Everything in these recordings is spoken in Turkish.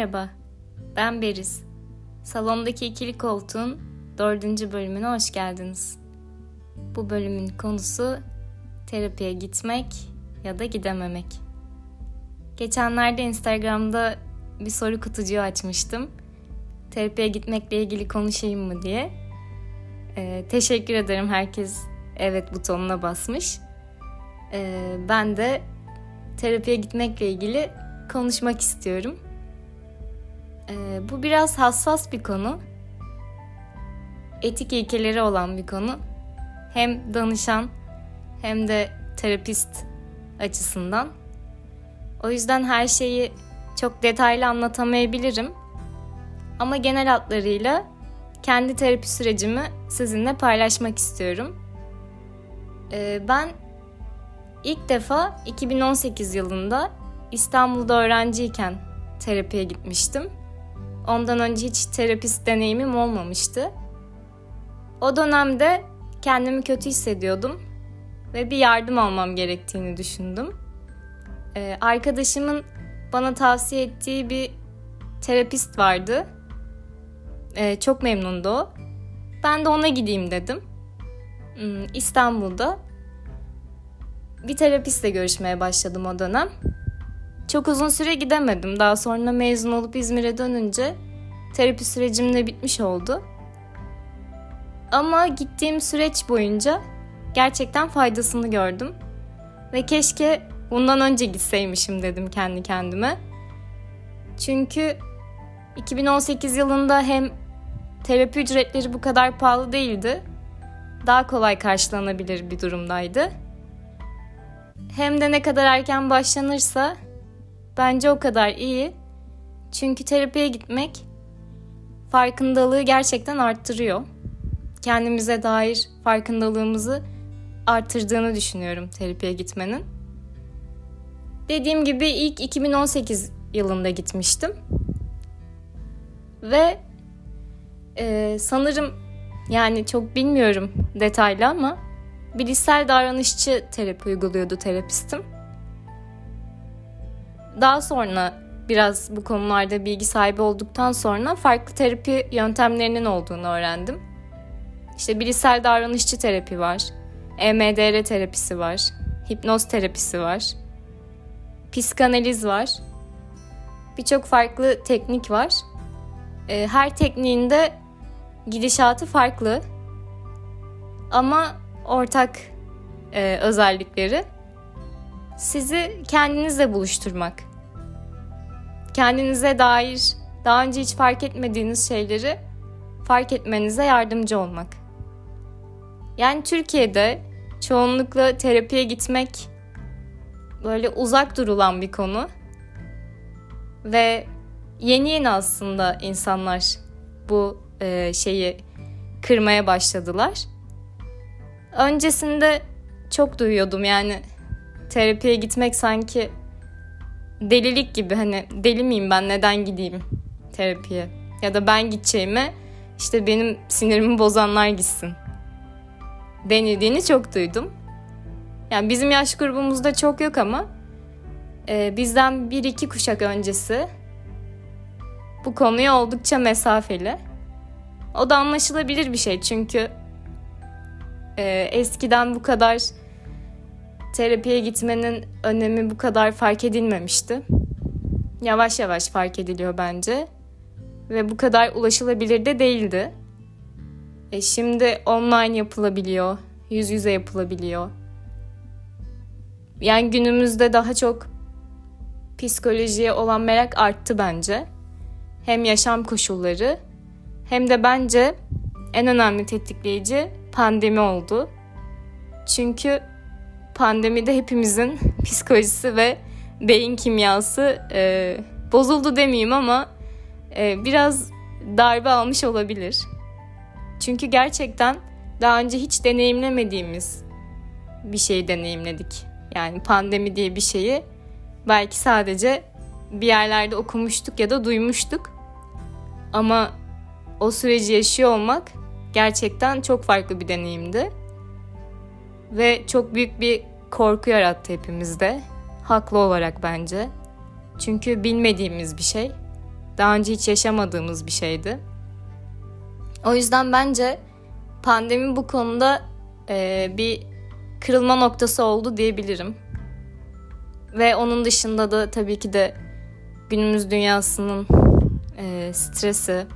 Merhaba, ben Beriz. Salondaki ikili koltuğun dördüncü bölümüne hoş geldiniz. Bu bölümün konusu terapiye gitmek ya da gidememek. Geçenlerde Instagram'da bir soru kutucuğu açmıştım. Terapiye gitmekle ilgili konuşayım mı diye. Ee, teşekkür ederim herkes evet butonuna basmış. Ee, ben de terapiye gitmekle ilgili konuşmak istiyorum. Ee, bu biraz hassas bir konu. Etik ilkeleri olan bir konu. Hem danışan hem de terapist açısından. O yüzden her şeyi çok detaylı anlatamayabilirim. Ama genel hatlarıyla kendi terapi sürecimi sizinle paylaşmak istiyorum. Ee, ben ilk defa 2018 yılında İstanbul'da öğrenciyken terapiye gitmiştim. Ondan önce hiç terapist deneyimim olmamıştı. O dönemde kendimi kötü hissediyordum ve bir yardım almam gerektiğini düşündüm. Ee, arkadaşımın bana tavsiye ettiği bir terapist vardı. Ee, çok memnundu o. Ben de ona gideyim dedim. Hmm, İstanbul'da bir terapistle görüşmeye başladım o dönem. Çok uzun süre gidemedim. Daha sonra mezun olup İzmir'e dönünce terapi sürecim de bitmiş oldu. Ama gittiğim süreç boyunca gerçekten faydasını gördüm. Ve keşke bundan önce gitseymişim dedim kendi kendime. Çünkü 2018 yılında hem terapi ücretleri bu kadar pahalı değildi. Daha kolay karşılanabilir bir durumdaydı. Hem de ne kadar erken başlanırsa bence o kadar iyi. Çünkü terapiye gitmek farkındalığı gerçekten arttırıyor. Kendimize dair farkındalığımızı arttırdığını düşünüyorum terapiye gitmenin. Dediğim gibi ilk 2018 yılında gitmiştim. Ve e, sanırım yani çok bilmiyorum detaylı ama bilişsel davranışçı terapi uyguluyordu terapistim. Daha sonra biraz bu konularda bilgi sahibi olduktan sonra farklı terapi yöntemlerinin olduğunu öğrendim. İşte bilişsel davranışçı terapi var, EMDR terapisi var, hipnoz terapisi var, psikanaliz var. Birçok farklı teknik var. Ee, her tekniğinde gidişatı farklı. Ama ortak e, özellikleri sizi kendinizle buluşturmak. Kendinize dair daha önce hiç fark etmediğiniz şeyleri fark etmenize yardımcı olmak. Yani Türkiye'de çoğunlukla terapiye gitmek böyle uzak durulan bir konu. Ve yeni yeni aslında insanlar bu e, şeyi kırmaya başladılar. Öncesinde çok duyuyordum yani terapiye gitmek sanki delilik gibi hani deli miyim ben neden gideyim terapiye ya da ben gideceğime işte benim sinirimi bozanlar gitsin denildiğini çok duydum. Yani bizim yaş grubumuzda çok yok ama e, bizden bir iki kuşak öncesi bu konuya oldukça mesafeli. O da anlaşılabilir bir şey çünkü e, eskiden bu kadar terapiye gitmenin önemi bu kadar fark edilmemişti. Yavaş yavaş fark ediliyor bence ve bu kadar ulaşılabilir de değildi. E şimdi online yapılabiliyor, yüz yüze yapılabiliyor. Yani günümüzde daha çok psikolojiye olan merak arttı bence. Hem yaşam koşulları hem de bence en önemli tetikleyici pandemi oldu. Çünkü pandemide hepimizin psikolojisi ve beyin kimyası e, bozuldu demeyeyim ama e, biraz darbe almış olabilir. Çünkü gerçekten daha önce hiç deneyimlemediğimiz bir şeyi deneyimledik. Yani pandemi diye bir şeyi belki sadece bir yerlerde okumuştuk ya da duymuştuk. Ama o süreci yaşıyor olmak gerçekten çok farklı bir deneyimdi. Ve çok büyük bir korku yarattı hepimizde. Haklı olarak bence. Çünkü bilmediğimiz bir şey. Daha önce hiç yaşamadığımız bir şeydi. O yüzden bence pandemi bu konuda e, bir kırılma noktası oldu diyebilirim. Ve onun dışında da tabii ki de günümüz dünyasının e, stresi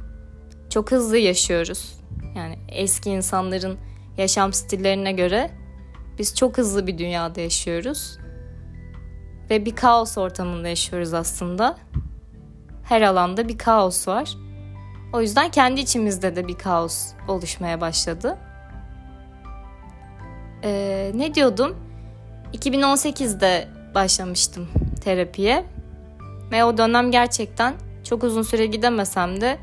çok hızlı yaşıyoruz. Yani eski insanların yaşam stillerine göre biz çok hızlı bir dünyada yaşıyoruz. Ve bir kaos ortamında yaşıyoruz aslında. Her alanda bir kaos var. O yüzden kendi içimizde de bir kaos oluşmaya başladı. Ee, ne diyordum? 2018'de başlamıştım terapiye. Ve o dönem gerçekten çok uzun süre gidemesem de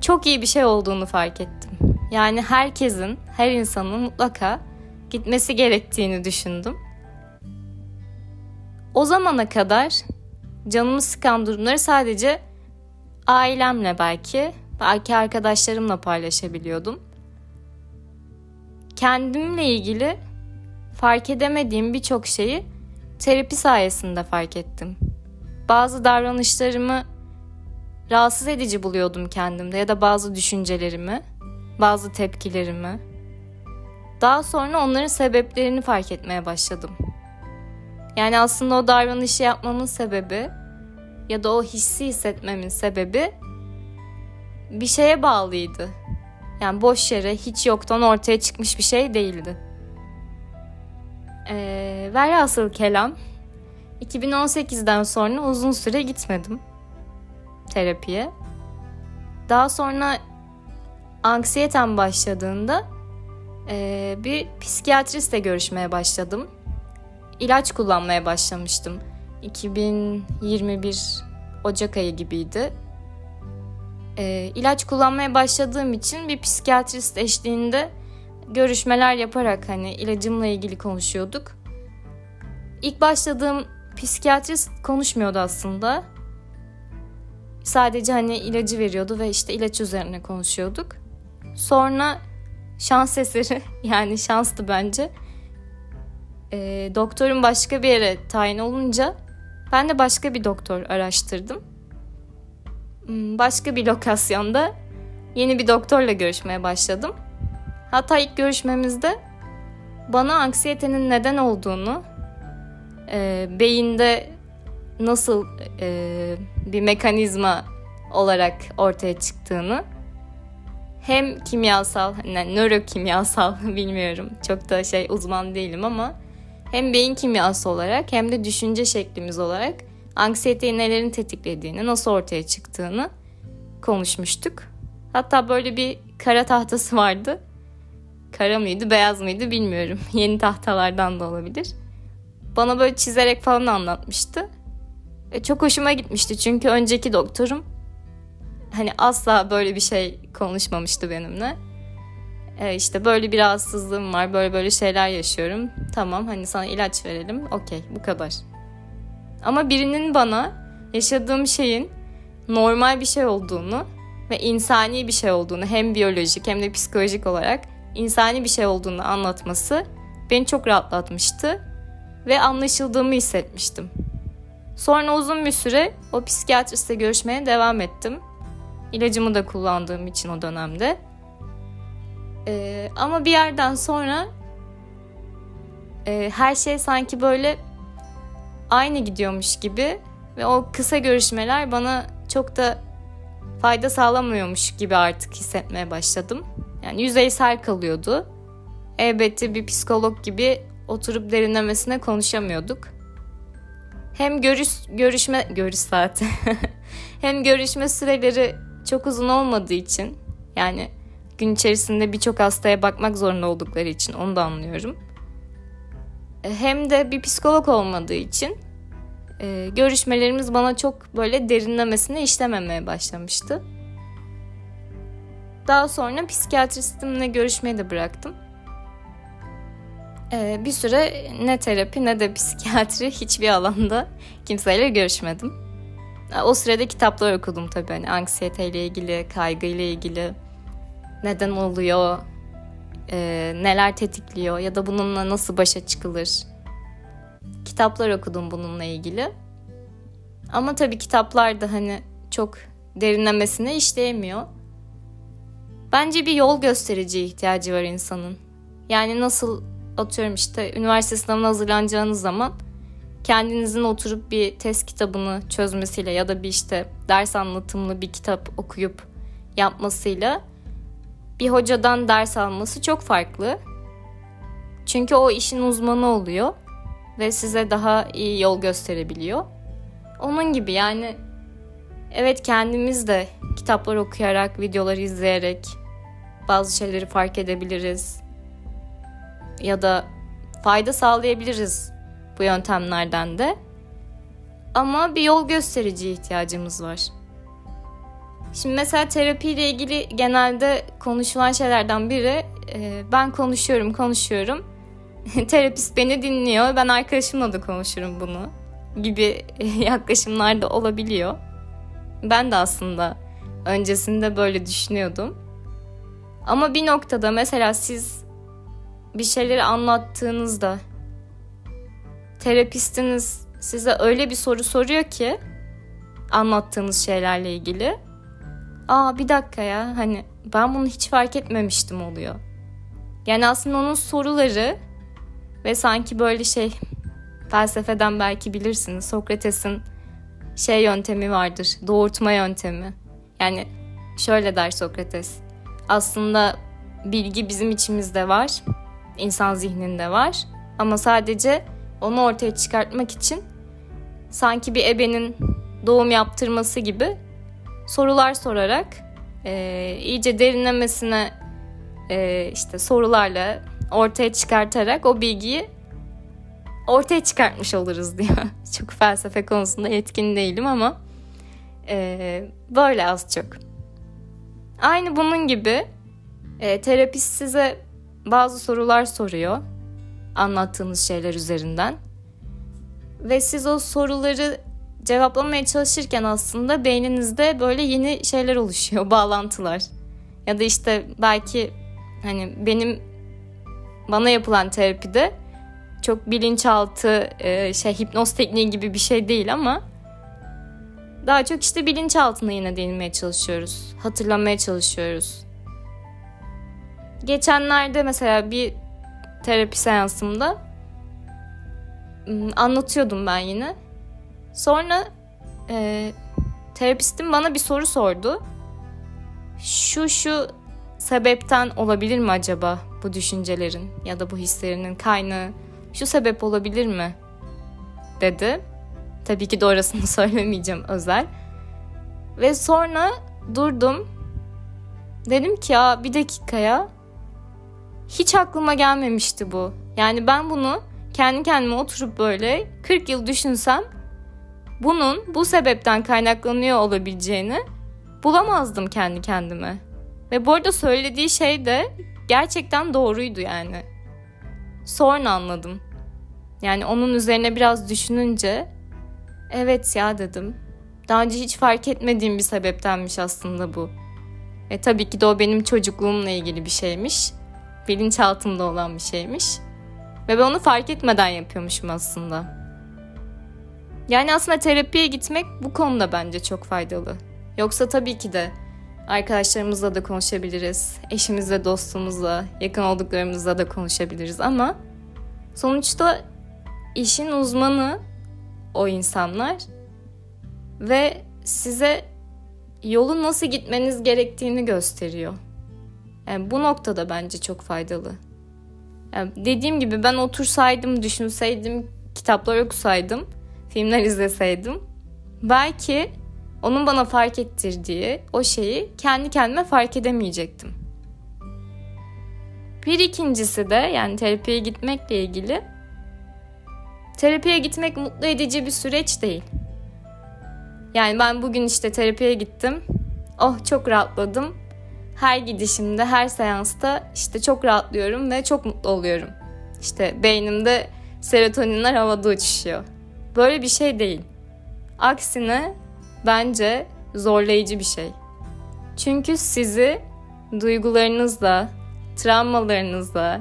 çok iyi bir şey olduğunu fark ettim. Yani herkesin, her insanın mutlaka gitmesi gerektiğini düşündüm. O zamana kadar canımı sıkan durumları sadece ailemle belki, belki arkadaşlarımla paylaşabiliyordum. Kendimle ilgili fark edemediğim birçok şeyi terapi sayesinde fark ettim. Bazı davranışlarımı rahatsız edici buluyordum kendimde ya da bazı düşüncelerimi, bazı tepkilerimi. Daha sonra onların sebeplerini fark etmeye başladım. Yani aslında o davranışı yapmamın sebebi ya da o hissi hissetmemin sebebi bir şeye bağlıydı. Yani boş yere hiç yoktan ortaya çıkmış bir şey değildi. Ee, velhasıl kelam 2018'den sonra uzun süre gitmedim terapiye. Daha sonra anksiyetem başladığında e, bir psikiyatristle görüşmeye başladım. İlaç kullanmaya başlamıştım. 2021 Ocak ayı gibiydi. E, ilaç kullanmaya başladığım için bir psikiyatrist eşliğinde görüşmeler yaparak hani ilacımla ilgili konuşuyorduk. İlk başladığım psikiyatrist konuşmuyordu aslında. Sadece hani ilacı veriyordu ve işte ilaç üzerine konuşuyorduk. Sonra şans eseri yani şanstı bence. E, doktorun başka bir yere tayin olunca ben de başka bir doktor araştırdım. Hmm, başka bir lokasyonda yeni bir doktorla görüşmeye başladım. Hatta ilk görüşmemizde bana anksiyetenin neden olduğunu, e, beyinde nasıl e, bir mekanizma olarak ortaya çıktığını hem kimyasal, yani nörokimyasal bilmiyorum çok da şey uzman değilim ama hem beyin kimyası olarak hem de düşünce şeklimiz olarak anksiyeteyi nelerin tetiklediğini, nasıl ortaya çıktığını konuşmuştuk. Hatta böyle bir kara tahtası vardı. Kara mıydı, beyaz mıydı bilmiyorum. Yeni tahtalardan da olabilir. Bana böyle çizerek falan anlatmıştı. E, çok hoşuma gitmişti çünkü önceki doktorum hani asla böyle bir şey konuşmamıştı benimle. E, işte böyle bir rahatsızlığım var, böyle böyle şeyler yaşıyorum. Tamam hani sana ilaç verelim, okey bu kadar. Ama birinin bana yaşadığım şeyin normal bir şey olduğunu ve insani bir şey olduğunu hem biyolojik hem de psikolojik olarak insani bir şey olduğunu anlatması beni çok rahatlatmıştı ve anlaşıldığımı hissetmiştim. Sonra uzun bir süre o psikiyatristle görüşmeye devam ettim. İlacımı da kullandığım için o dönemde. Ee, ama bir yerden sonra e, her şey sanki böyle aynı gidiyormuş gibi ve o kısa görüşmeler bana çok da fayda sağlamıyormuş gibi artık hissetmeye başladım. Yani yüzeysel kalıyordu. Elbette bir psikolog gibi oturup derinlemesine konuşamıyorduk. Hem görüş görüşme görüş saati hem görüşme süreleri çok uzun olmadığı için yani gün içerisinde birçok hastaya bakmak zorunda oldukları için onu da anlıyorum. E, hem de bir psikolog olmadığı için e, görüşmelerimiz bana çok böyle derinlemesine işlememeye başlamıştı. Daha sonra psikiyatristimle görüşmeyi de bıraktım. E, bir süre ne terapi ne de psikiyatri hiçbir alanda kimseyle görüşmedim. O sırada kitaplar okudum tabii hani anksiyeteyle ilgili, kaygıyla ilgili neden oluyor, e, neler tetikliyor ya da bununla nasıl başa çıkılır. Kitaplar okudum bununla ilgili. Ama tabii kitaplar da hani çok derinlemesine işleyemiyor. Bence bir yol gösterici ihtiyacı var insanın. Yani nasıl atıyorum işte üniversite sınavına hazırlanacağınız zaman kendinizin oturup bir test kitabını çözmesiyle ya da bir işte ders anlatımlı bir kitap okuyup yapmasıyla bir hocadan ders alması çok farklı. Çünkü o işin uzmanı oluyor ve size daha iyi yol gösterebiliyor. Onun gibi yani evet kendimiz de kitaplar okuyarak, videoları izleyerek bazı şeyleri fark edebiliriz. Ya da fayda sağlayabiliriz bu yöntemlerden de. Ama bir yol gösterici ihtiyacımız var. Şimdi mesela terapiyle ilgili genelde konuşulan şeylerden biri e, ben konuşuyorum konuşuyorum. Terapist beni dinliyor. Ben arkadaşımla da konuşurum bunu gibi yaklaşımlar da olabiliyor. Ben de aslında öncesinde böyle düşünüyordum. Ama bir noktada mesela siz bir şeyleri anlattığınızda terapistiniz size öyle bir soru soruyor ki anlattığınız şeylerle ilgili. Aa bir dakika ya hani ben bunu hiç fark etmemiştim oluyor. Yani aslında onun soruları ve sanki böyle şey felsefeden belki bilirsiniz Sokrates'in şey yöntemi vardır doğurtma yöntemi. Yani şöyle der Sokrates aslında bilgi bizim içimizde var insan zihninde var ama sadece onu ortaya çıkartmak için sanki bir ebenin doğum yaptırması gibi sorular sorarak e, iyice derinlemesine e, işte sorularla ortaya çıkartarak o bilgiyi ortaya çıkartmış oluruz diyor. çok felsefe konusunda etkin değilim ama e, böyle az çok. Aynı bunun gibi e, terapist size bazı sorular soruyor anlattığınız şeyler üzerinden. Ve siz o soruları cevaplamaya çalışırken aslında beyninizde böyle yeni şeyler oluşuyor, bağlantılar. Ya da işte belki hani benim bana yapılan terapide çok bilinçaltı e, şey hipnoz tekniği gibi bir şey değil ama daha çok işte bilinçaltına yine değinmeye çalışıyoruz. Hatırlamaya çalışıyoruz. Geçenlerde mesela bir terapi seansımda anlatıyordum ben yine. Sonra e, terapistim bana bir soru sordu. Şu şu sebepten olabilir mi acaba bu düşüncelerin ya da bu hislerinin kaynağı şu sebep olabilir mi dedi. Tabii ki doğrusunu söylemeyeceğim özel. Ve sonra durdum. Dedim ki ya bir dakikaya hiç aklıma gelmemişti bu. Yani ben bunu kendi kendime oturup böyle 40 yıl düşünsem bunun bu sebepten kaynaklanıyor olabileceğini bulamazdım kendi kendime. Ve bu arada söylediği şey de gerçekten doğruydu yani. Sonra anladım. Yani onun üzerine biraz düşününce evet ya dedim. Daha önce hiç fark etmediğim bir sebeptenmiş aslında bu. E tabii ki de o benim çocukluğumla ilgili bir şeymiş. Bilinçaltımda olan bir şeymiş. Ve ben onu fark etmeden yapıyormuşum aslında. Yani aslında terapiye gitmek bu konuda bence çok faydalı. Yoksa tabii ki de arkadaşlarımızla da konuşabiliriz. Eşimizle, dostumuzla, yakın olduklarımızla da konuşabiliriz ama sonuçta işin uzmanı o insanlar ve size yolu nasıl gitmeniz gerektiğini gösteriyor. Yani bu noktada bence çok faydalı. Yani dediğim gibi ben otursaydım, düşünseydim, kitaplar okusaydım, filmler izleseydim belki onun bana fark ettirdiği o şeyi kendi kendime fark edemeyecektim. Bir ikincisi de yani terapiye gitmekle ilgili terapiye gitmek mutlu edici bir süreç değil. Yani ben bugün işte terapiye gittim. Oh çok rahatladım her gidişimde, her seansta işte çok rahatlıyorum ve çok mutlu oluyorum. İşte beynimde serotoninler havada uçuşuyor. Böyle bir şey değil. Aksine bence zorlayıcı bir şey. Çünkü sizi duygularınızla, travmalarınızla,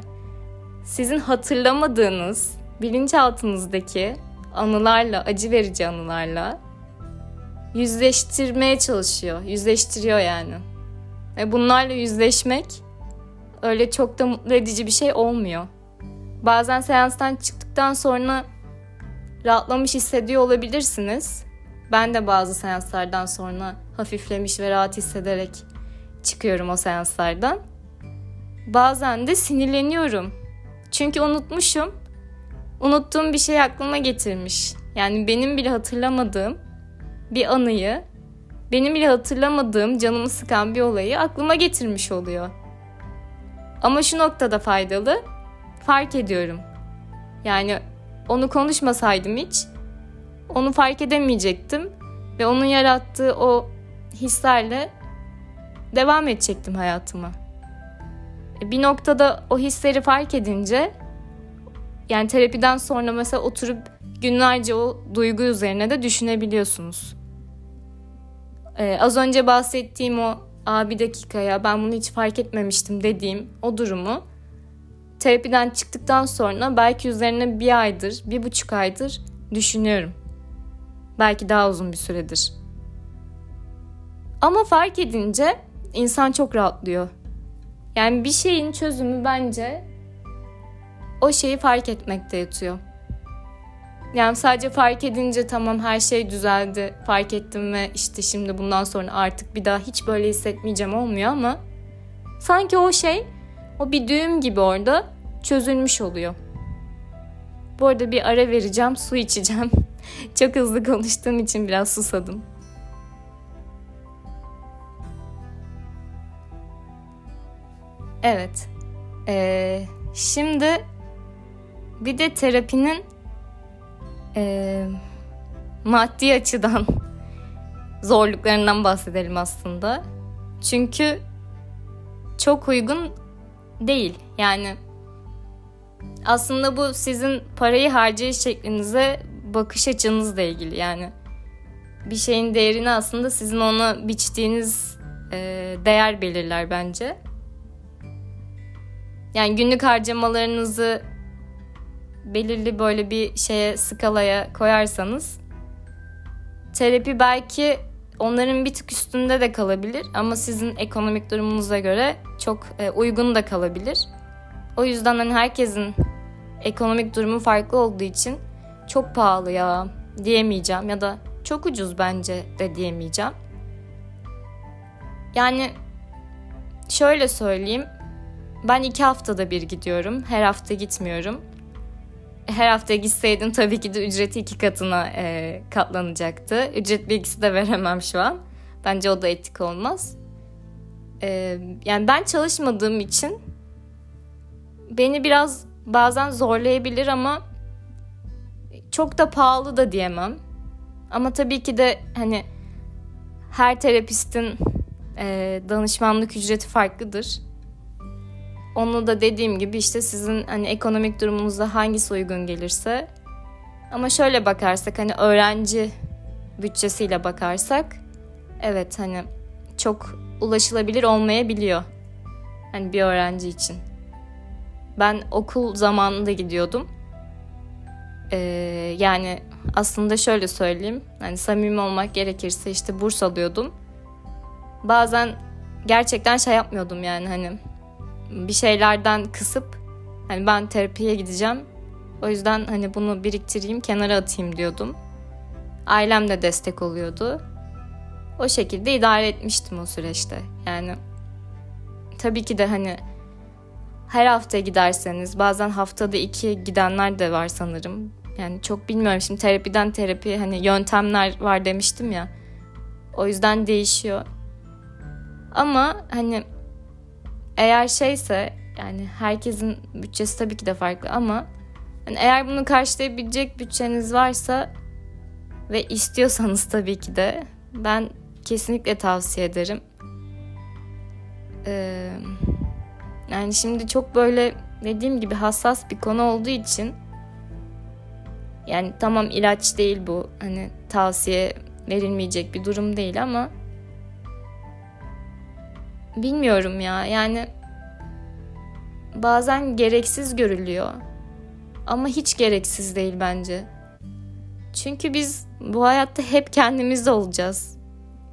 sizin hatırlamadığınız bilinçaltınızdaki anılarla, acı verici anılarla yüzleştirmeye çalışıyor. Yüzleştiriyor yani. Ve bunlarla yüzleşmek öyle çok da mutlu edici bir şey olmuyor. Bazen seanstan çıktıktan sonra rahatlamış hissediyor olabilirsiniz. Ben de bazı seanslardan sonra hafiflemiş ve rahat hissederek çıkıyorum o seanslardan. Bazen de sinirleniyorum. Çünkü unutmuşum. Unuttuğum bir şey aklıma getirmiş. Yani benim bile hatırlamadığım bir anıyı, benim bile hatırlamadığım canımı sıkan bir olayı aklıma getirmiş oluyor. Ama şu noktada faydalı. Fark ediyorum. Yani onu konuşmasaydım hiç onu fark edemeyecektim ve onun yarattığı o hislerle devam edecektim hayatıma. E, bir noktada o hisleri fark edince yani terapiden sonra mesela oturup günlerce o duygu üzerine de düşünebiliyorsunuz. Ee, az önce bahsettiğim o Aa, bir dakika ben bunu hiç fark etmemiştim dediğim o durumu terapiden çıktıktan sonra belki üzerine bir aydır, bir buçuk aydır düşünüyorum. Belki daha uzun bir süredir. Ama fark edince insan çok rahatlıyor. Yani bir şeyin çözümü bence o şeyi fark etmekte yatıyor. Yani sadece fark edince tamam her şey düzeldi, fark ettim ve işte şimdi bundan sonra artık bir daha hiç böyle hissetmeyeceğim olmuyor ama sanki o şey o bir düğüm gibi orada çözülmüş oluyor. Bu arada bir ara vereceğim, su içeceğim. Çok hızlı konuştuğum için biraz susadım. Evet. Ee, şimdi bir de terapinin e, maddi açıdan zorluklarından bahsedelim aslında. Çünkü çok uygun değil. Yani aslında bu sizin parayı harcayış şeklinize bakış açınızla ilgili. Yani bir şeyin değerini aslında sizin ona biçtiğiniz e, değer belirler bence. Yani günlük harcamalarınızı belirli böyle bir şeye skalaya koyarsanız terapi belki onların bir tık üstünde de kalabilir ama sizin ekonomik durumunuza göre çok e, uygun da kalabilir. O yüzden hani herkesin ekonomik durumu farklı olduğu için çok pahalı ya diyemeyeceğim ya da çok ucuz bence de diyemeyeceğim. Yani şöyle söyleyeyim. Ben iki haftada bir gidiyorum. Her hafta gitmiyorum. Her hafta gitseydim tabii ki de ücreti iki katına e, katlanacaktı. Ücret bilgisi de veremem şu an. Bence o da etik olmaz. E, yani ben çalışmadığım için beni biraz bazen zorlayabilir ama çok da pahalı da diyemem. Ama tabii ki de hani her terapistin e, danışmanlık ücreti farklıdır. Onu da dediğim gibi işte sizin hani ekonomik durumunuzda hangisi uygun gelirse. Ama şöyle bakarsak hani öğrenci bütçesiyle bakarsak evet hani çok ulaşılabilir olmayabiliyor. Hani bir öğrenci için. Ben okul zamanında gidiyordum. Ee, yani aslında şöyle söyleyeyim. Hani samimi olmak gerekirse işte burs alıyordum. Bazen gerçekten şey yapmıyordum yani hani bir şeylerden kısıp hani ben terapiye gideceğim. O yüzden hani bunu biriktireyim, kenara atayım diyordum. Ailem de destek oluyordu. O şekilde idare etmiştim o süreçte. Yani tabii ki de hani her hafta giderseniz bazen haftada iki gidenler de var sanırım. Yani çok bilmiyorum şimdi terapiden terapi hani yöntemler var demiştim ya. O yüzden değişiyor. Ama hani eğer şeyse yani herkesin bütçesi tabii ki de farklı ama hani eğer bunu karşılayabilecek bütçeniz varsa ve istiyorsanız tabii ki de ben kesinlikle tavsiye ederim. Ee, yani şimdi çok böyle dediğim gibi hassas bir konu olduğu için yani tamam ilaç değil bu. Hani tavsiye verilmeyecek bir durum değil ama bilmiyorum ya. Yani bazen gereksiz görülüyor. Ama hiç gereksiz değil bence. Çünkü biz bu hayatta hep kendimizde olacağız.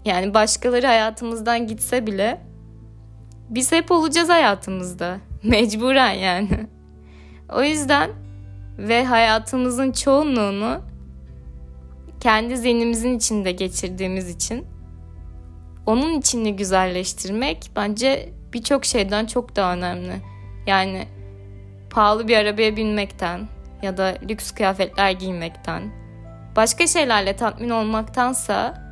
Yani başkaları hayatımızdan gitse bile biz hep olacağız hayatımızda. Mecburen yani. O yüzden ve hayatımızın çoğunluğunu kendi zihnimizin içinde geçirdiğimiz için onun içini güzelleştirmek bence birçok şeyden çok daha önemli. Yani pahalı bir arabaya binmekten ya da lüks kıyafetler giymekten, başka şeylerle tatmin olmaktansa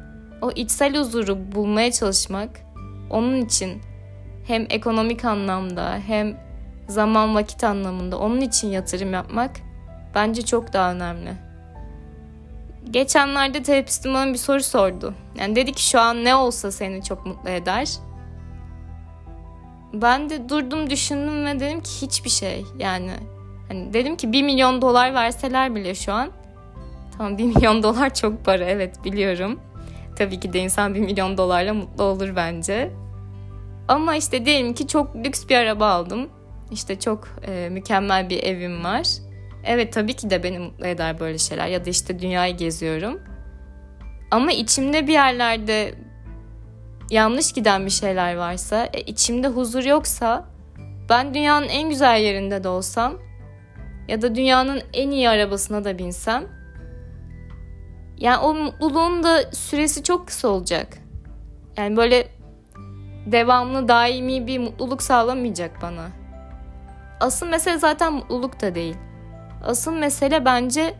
o içsel huzuru bulmaya çalışmak onun için hem ekonomik anlamda hem zaman vakit anlamında onun için yatırım yapmak bence çok daha önemli. Geçenlerde terapistim bana bir soru sordu. Yani dedi ki şu an ne olsa seni çok mutlu eder. Ben de durdum düşündüm ve dedim ki hiçbir şey yani. Hani dedim ki bir milyon dolar verseler bile şu an. Tamam bir milyon dolar çok para evet biliyorum. Tabii ki de insan bir milyon dolarla mutlu olur bence. Ama işte diyelim ki çok lüks bir araba aldım. İşte çok e, mükemmel bir evim var. Evet tabii ki de beni mutlu eder böyle şeyler ya da işte dünyayı geziyorum. Ama içimde bir yerlerde yanlış giden bir şeyler varsa, e, içimde huzur yoksa ben dünyanın en güzel yerinde de olsam ya da dünyanın en iyi arabasına da binsem yani o mutluluğun da süresi çok kısa olacak. Yani böyle devamlı daimi bir mutluluk sağlamayacak bana. Asıl mesele zaten mutluluk da değil. Asıl mesele bence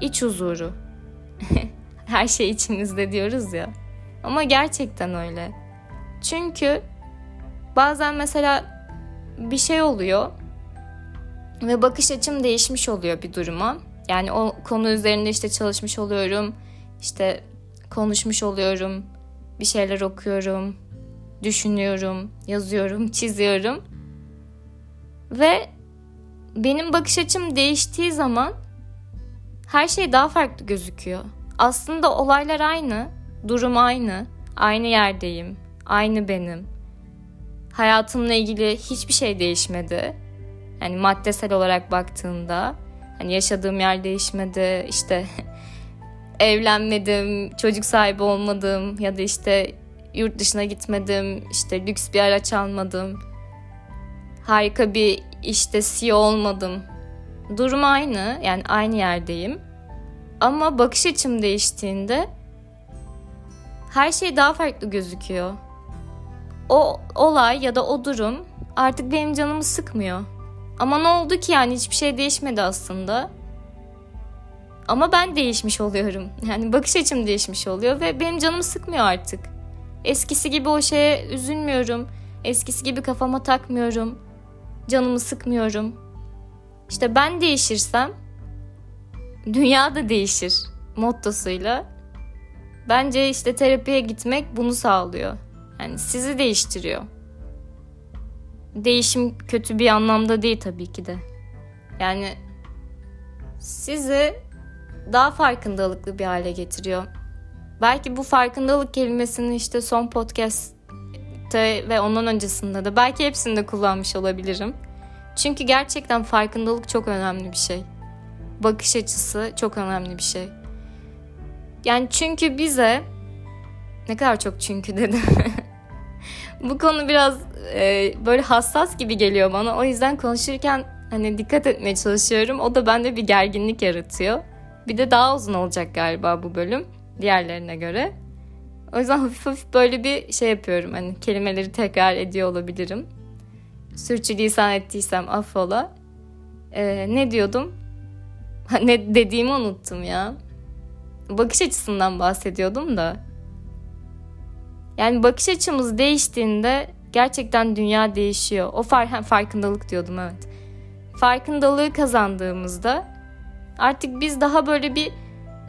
iç huzuru. Her şey içimizde diyoruz ya. Ama gerçekten öyle. Çünkü bazen mesela bir şey oluyor ve bakış açım değişmiş oluyor bir duruma. Yani o konu üzerinde işte çalışmış oluyorum. işte konuşmuş oluyorum. Bir şeyler okuyorum. Düşünüyorum, yazıyorum, çiziyorum. Ve benim bakış açım değiştiği zaman her şey daha farklı gözüküyor. Aslında olaylar aynı, durum aynı, aynı yerdeyim, aynı benim. Hayatımla ilgili hiçbir şey değişmedi. Yani maddesel olarak baktığında hani yaşadığım yer değişmedi. İşte evlenmedim, çocuk sahibi olmadım ya da işte yurt dışına gitmedim, işte lüks bir araç almadım. Harika bir işte CEO olmadım. Durum aynı, yani aynı yerdeyim. Ama bakış açım değiştiğinde her şey daha farklı gözüküyor. O olay ya da o durum artık benim canımı sıkmıyor. Ama ne oldu ki yani hiçbir şey değişmedi aslında. Ama ben değişmiş oluyorum. Yani bakış açım değişmiş oluyor ve benim canımı sıkmıyor artık. Eskisi gibi o şeye üzülmüyorum. Eskisi gibi kafama takmıyorum. Canımı sıkmıyorum. İşte ben değişirsem dünya da değişir mottosuyla. Bence işte terapiye gitmek bunu sağlıyor. Yani sizi değiştiriyor. Değişim kötü bir anlamda değil tabii ki de. Yani sizi daha farkındalıklı bir hale getiriyor. Belki bu farkındalık kelimesini işte son podcast'te ve ondan öncesinde de belki hepsinde kullanmış olabilirim. Çünkü gerçekten farkındalık çok önemli bir şey. Bakış açısı çok önemli bir şey. Yani çünkü bize ne kadar çok çünkü dedim. bu konu biraz e, böyle hassas gibi geliyor bana. O yüzden konuşurken hani dikkat etmeye çalışıyorum. O da bende bir gerginlik yaratıyor. Bir de daha uzun olacak galiba bu bölüm diğerlerine göre. O yüzden hafif hafif böyle bir şey yapıyorum. Hani kelimeleri tekrar ediyor olabilirim. Sürçülisan ettiysem affola. Ee, ne diyordum? ne dediğimi unuttum ya. Bakış açısından bahsediyordum da. Yani bakış açımız değiştiğinde gerçekten dünya değişiyor. O far farkındalık diyordum evet. Farkındalığı kazandığımızda artık biz daha böyle bir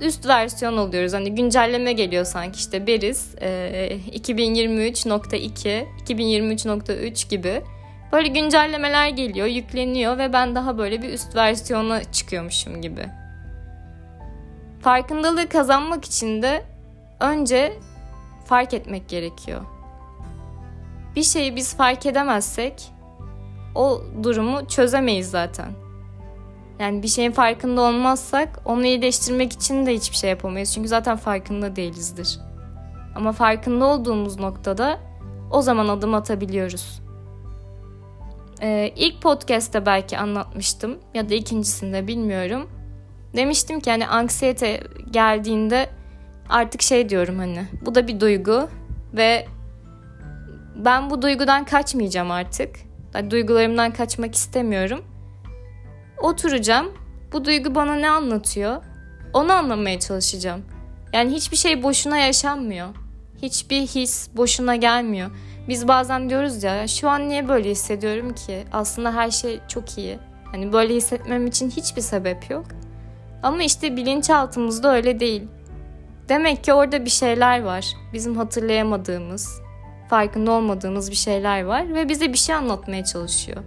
üst versiyon oluyoruz. Hani güncelleme geliyor sanki işte Beriz e, 2023.2, 2023.3 gibi. Böyle güncellemeler geliyor, yükleniyor ve ben daha böyle bir üst versiyona çıkıyormuşum gibi. Farkındalığı kazanmak için de önce fark etmek gerekiyor. Bir şeyi biz fark edemezsek o durumu çözemeyiz zaten. Yani bir şeyin farkında olmazsak onu iyileştirmek için de hiçbir şey yapamayız. Çünkü zaten farkında değilizdir. Ama farkında olduğumuz noktada o zaman adım atabiliyoruz. Ee, ilk podcast'te belki anlatmıştım ya da ikincisinde bilmiyorum. Demiştim ki hani anksiyete geldiğinde artık şey diyorum hani bu da bir duygu ve ben bu duygudan kaçmayacağım artık. Yani duygularımdan kaçmak istemiyorum. Oturacağım. Bu duygu bana ne anlatıyor? Onu anlamaya çalışacağım. Yani hiçbir şey boşuna yaşanmıyor. Hiçbir his boşuna gelmiyor. Biz bazen diyoruz ya şu an niye böyle hissediyorum ki? Aslında her şey çok iyi. Hani böyle hissetmem için hiçbir sebep yok. Ama işte bilinçaltımızda öyle değil. Demek ki orada bir şeyler var. Bizim hatırlayamadığımız, farkında olmadığımız bir şeyler var ve bize bir şey anlatmaya çalışıyor.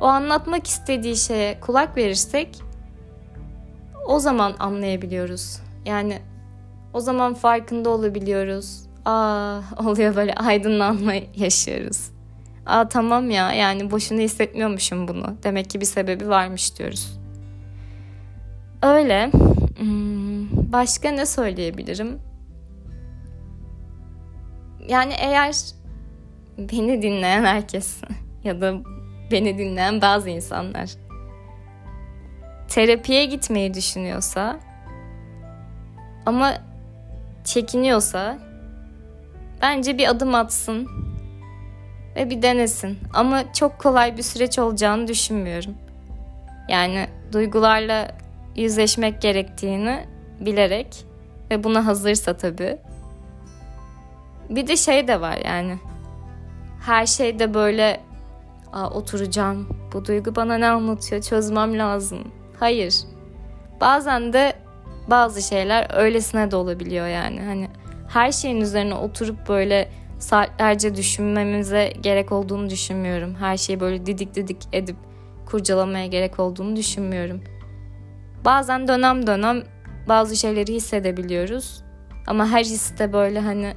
O anlatmak istediği şeye kulak verirsek o zaman anlayabiliyoruz. Yani o zaman farkında olabiliyoruz. Aa oluyor böyle aydınlanma yaşıyoruz. Aa tamam ya yani boşuna hissetmiyormuşum bunu. Demek ki bir sebebi varmış diyoruz. Öyle. Hmm, başka ne söyleyebilirim? Yani eğer beni dinleyen herkes ya da beni dinleyen bazı insanlar terapiye gitmeyi düşünüyorsa ama çekiniyorsa bence bir adım atsın ve bir denesin. Ama çok kolay bir süreç olacağını düşünmüyorum. Yani duygularla yüzleşmek gerektiğini bilerek ve buna hazırsa tabii. Bir de şey de var yani. Her şeyde böyle Aa, oturacağım. Bu duygu bana ne anlatıyor? Çözmem lazım. Hayır. Bazen de bazı şeyler öylesine de olabiliyor yani. Hani her şeyin üzerine oturup böyle saatlerce düşünmemize gerek olduğunu düşünmüyorum. Her şeyi böyle didik didik edip kurcalamaya gerek olduğunu düşünmüyorum. Bazen dönem dönem bazı şeyleri hissedebiliyoruz. Ama her hisse böyle hani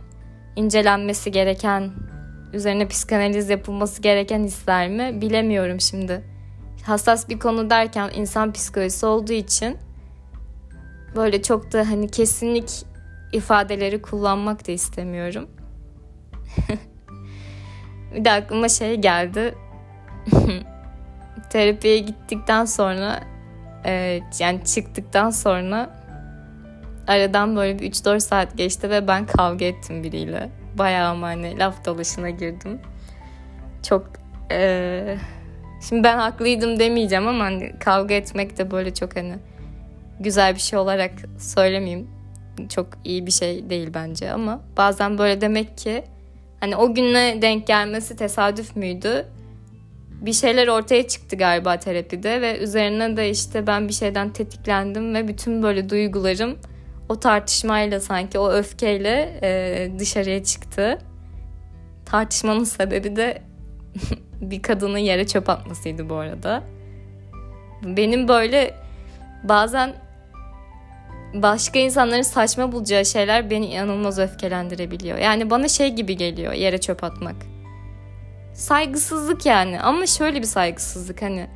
incelenmesi gereken, üzerine psikanaliz yapılması gereken hisler mi bilemiyorum şimdi. Hassas bir konu derken insan psikolojisi olduğu için böyle çok da hani kesinlik ifadeleri kullanmak da istemiyorum. bir de aklıma şey geldi. Terapiye gittikten sonra e, yani çıktıktan sonra aradan böyle bir 3-4 saat geçti ve ben kavga ettim biriyle. Bayağı ama hani laf dalışına girdim. Çok e, şimdi ben haklıydım demeyeceğim ama hani kavga etmek de böyle çok hani güzel bir şey olarak söylemeyeyim. Çok iyi bir şey değil bence ama bazen böyle demek ki hani o günle denk gelmesi tesadüf müydü? Bir şeyler ortaya çıktı galiba terapide ve üzerine de işte ben bir şeyden tetiklendim ve bütün böyle duygularım o tartışmayla sanki o öfkeyle e, dışarıya çıktı. Tartışmanın sebebi de bir kadının yere çöp atmasıydı bu arada. Benim böyle bazen başka insanların saçma bulacağı şeyler beni inanılmaz öfkelendirebiliyor. Yani bana şey gibi geliyor yere çöp atmak. Saygısızlık yani ama şöyle bir saygısızlık hani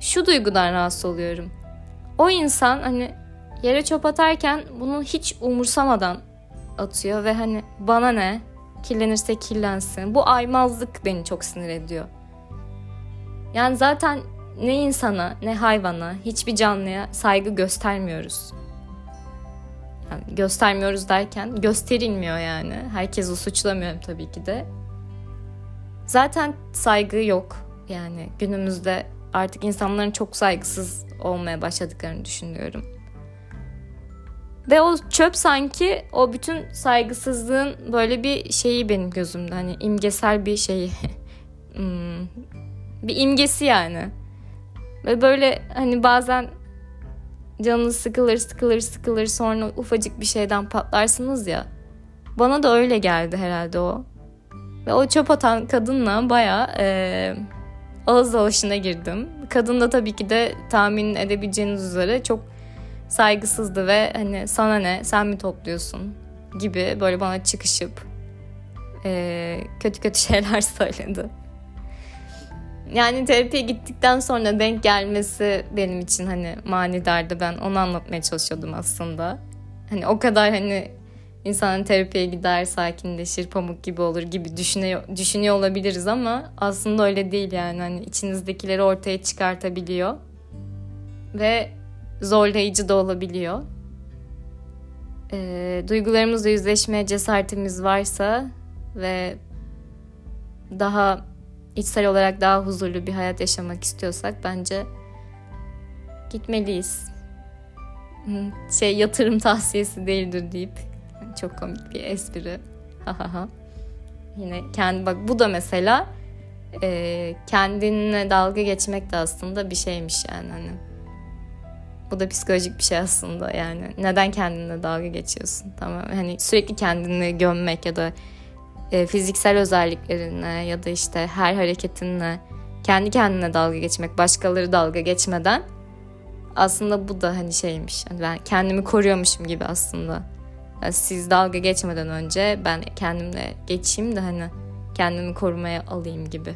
şu duygudan rahatsız oluyorum. O insan hani yere çöp atarken bunu hiç umursamadan atıyor ve hani bana ne kirlenirse kirlensin. Bu aymazlık beni çok sinir ediyor. Yani zaten ne insana ne hayvana hiçbir canlıya saygı göstermiyoruz. Yani göstermiyoruz derken gösterilmiyor yani. Herkesi suçlamıyorum tabii ki de. Zaten saygı yok. Yani günümüzde artık insanların çok saygısız olmaya başladıklarını düşünüyorum. Ve o çöp sanki o bütün saygısızlığın böyle bir şeyi benim gözümde. Hani imgesel bir şeyi. Hmm, bir imgesi yani. Ve böyle hani bazen canınız sıkılır sıkılır sıkılır sonra ufacık bir şeyden patlarsınız ya. Bana da öyle geldi herhalde o. Ve o çöp atan kadınla baya e, ağız alışına girdim. Kadın da tabii ki de tahmin edebileceğiniz üzere çok saygısızdı ve hani sana ne sen mi topluyorsun gibi böyle bana çıkışıp e, kötü kötü şeyler söyledi. Yani terapiye gittikten sonra denk gelmesi benim için hani manidardı. Ben onu anlatmaya çalışıyordum aslında. Hani o kadar hani insanın terapiye gider, sakinleşir, pamuk gibi olur gibi düşünüyor, düşünüyor olabiliriz ama aslında öyle değil yani. Hani içinizdekileri ortaya çıkartabiliyor. Ve zorlayıcı da olabiliyor. E, duygularımızla yüzleşmeye cesaretimiz varsa ve daha içsel olarak daha huzurlu bir hayat yaşamak istiyorsak bence gitmeliyiz. Şey yatırım tavsiyesi değildir deyip çok komik bir espri. Ha ha ha. Yine kendi bak bu da mesela e, kendinle dalga geçmek de aslında bir şeymiş yani hani. Bu da psikolojik bir şey aslında yani. Neden kendinle dalga geçiyorsun? Tamam hani sürekli kendini gömmek ya da e, fiziksel özelliklerine ya da işte her hareketinle kendi kendine dalga geçmek, başkaları dalga geçmeden aslında bu da hani şeymiş. Yani ben kendimi koruyormuşum gibi aslında. Yani siz dalga geçmeden önce ben kendimle geçeyim de hani kendimi korumaya alayım gibi.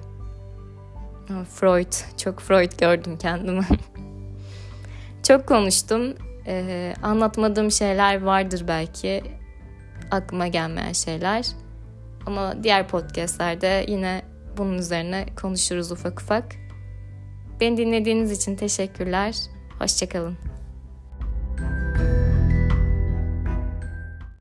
Freud, çok Freud gördüm kendimi. çok konuştum. Ee, anlatmadığım şeyler vardır belki. Aklıma gelmeyen şeyler. Ama diğer podcastlerde yine bunun üzerine konuşuruz ufak ufak. Beni dinlediğiniz için teşekkürler. Hoşçakalın.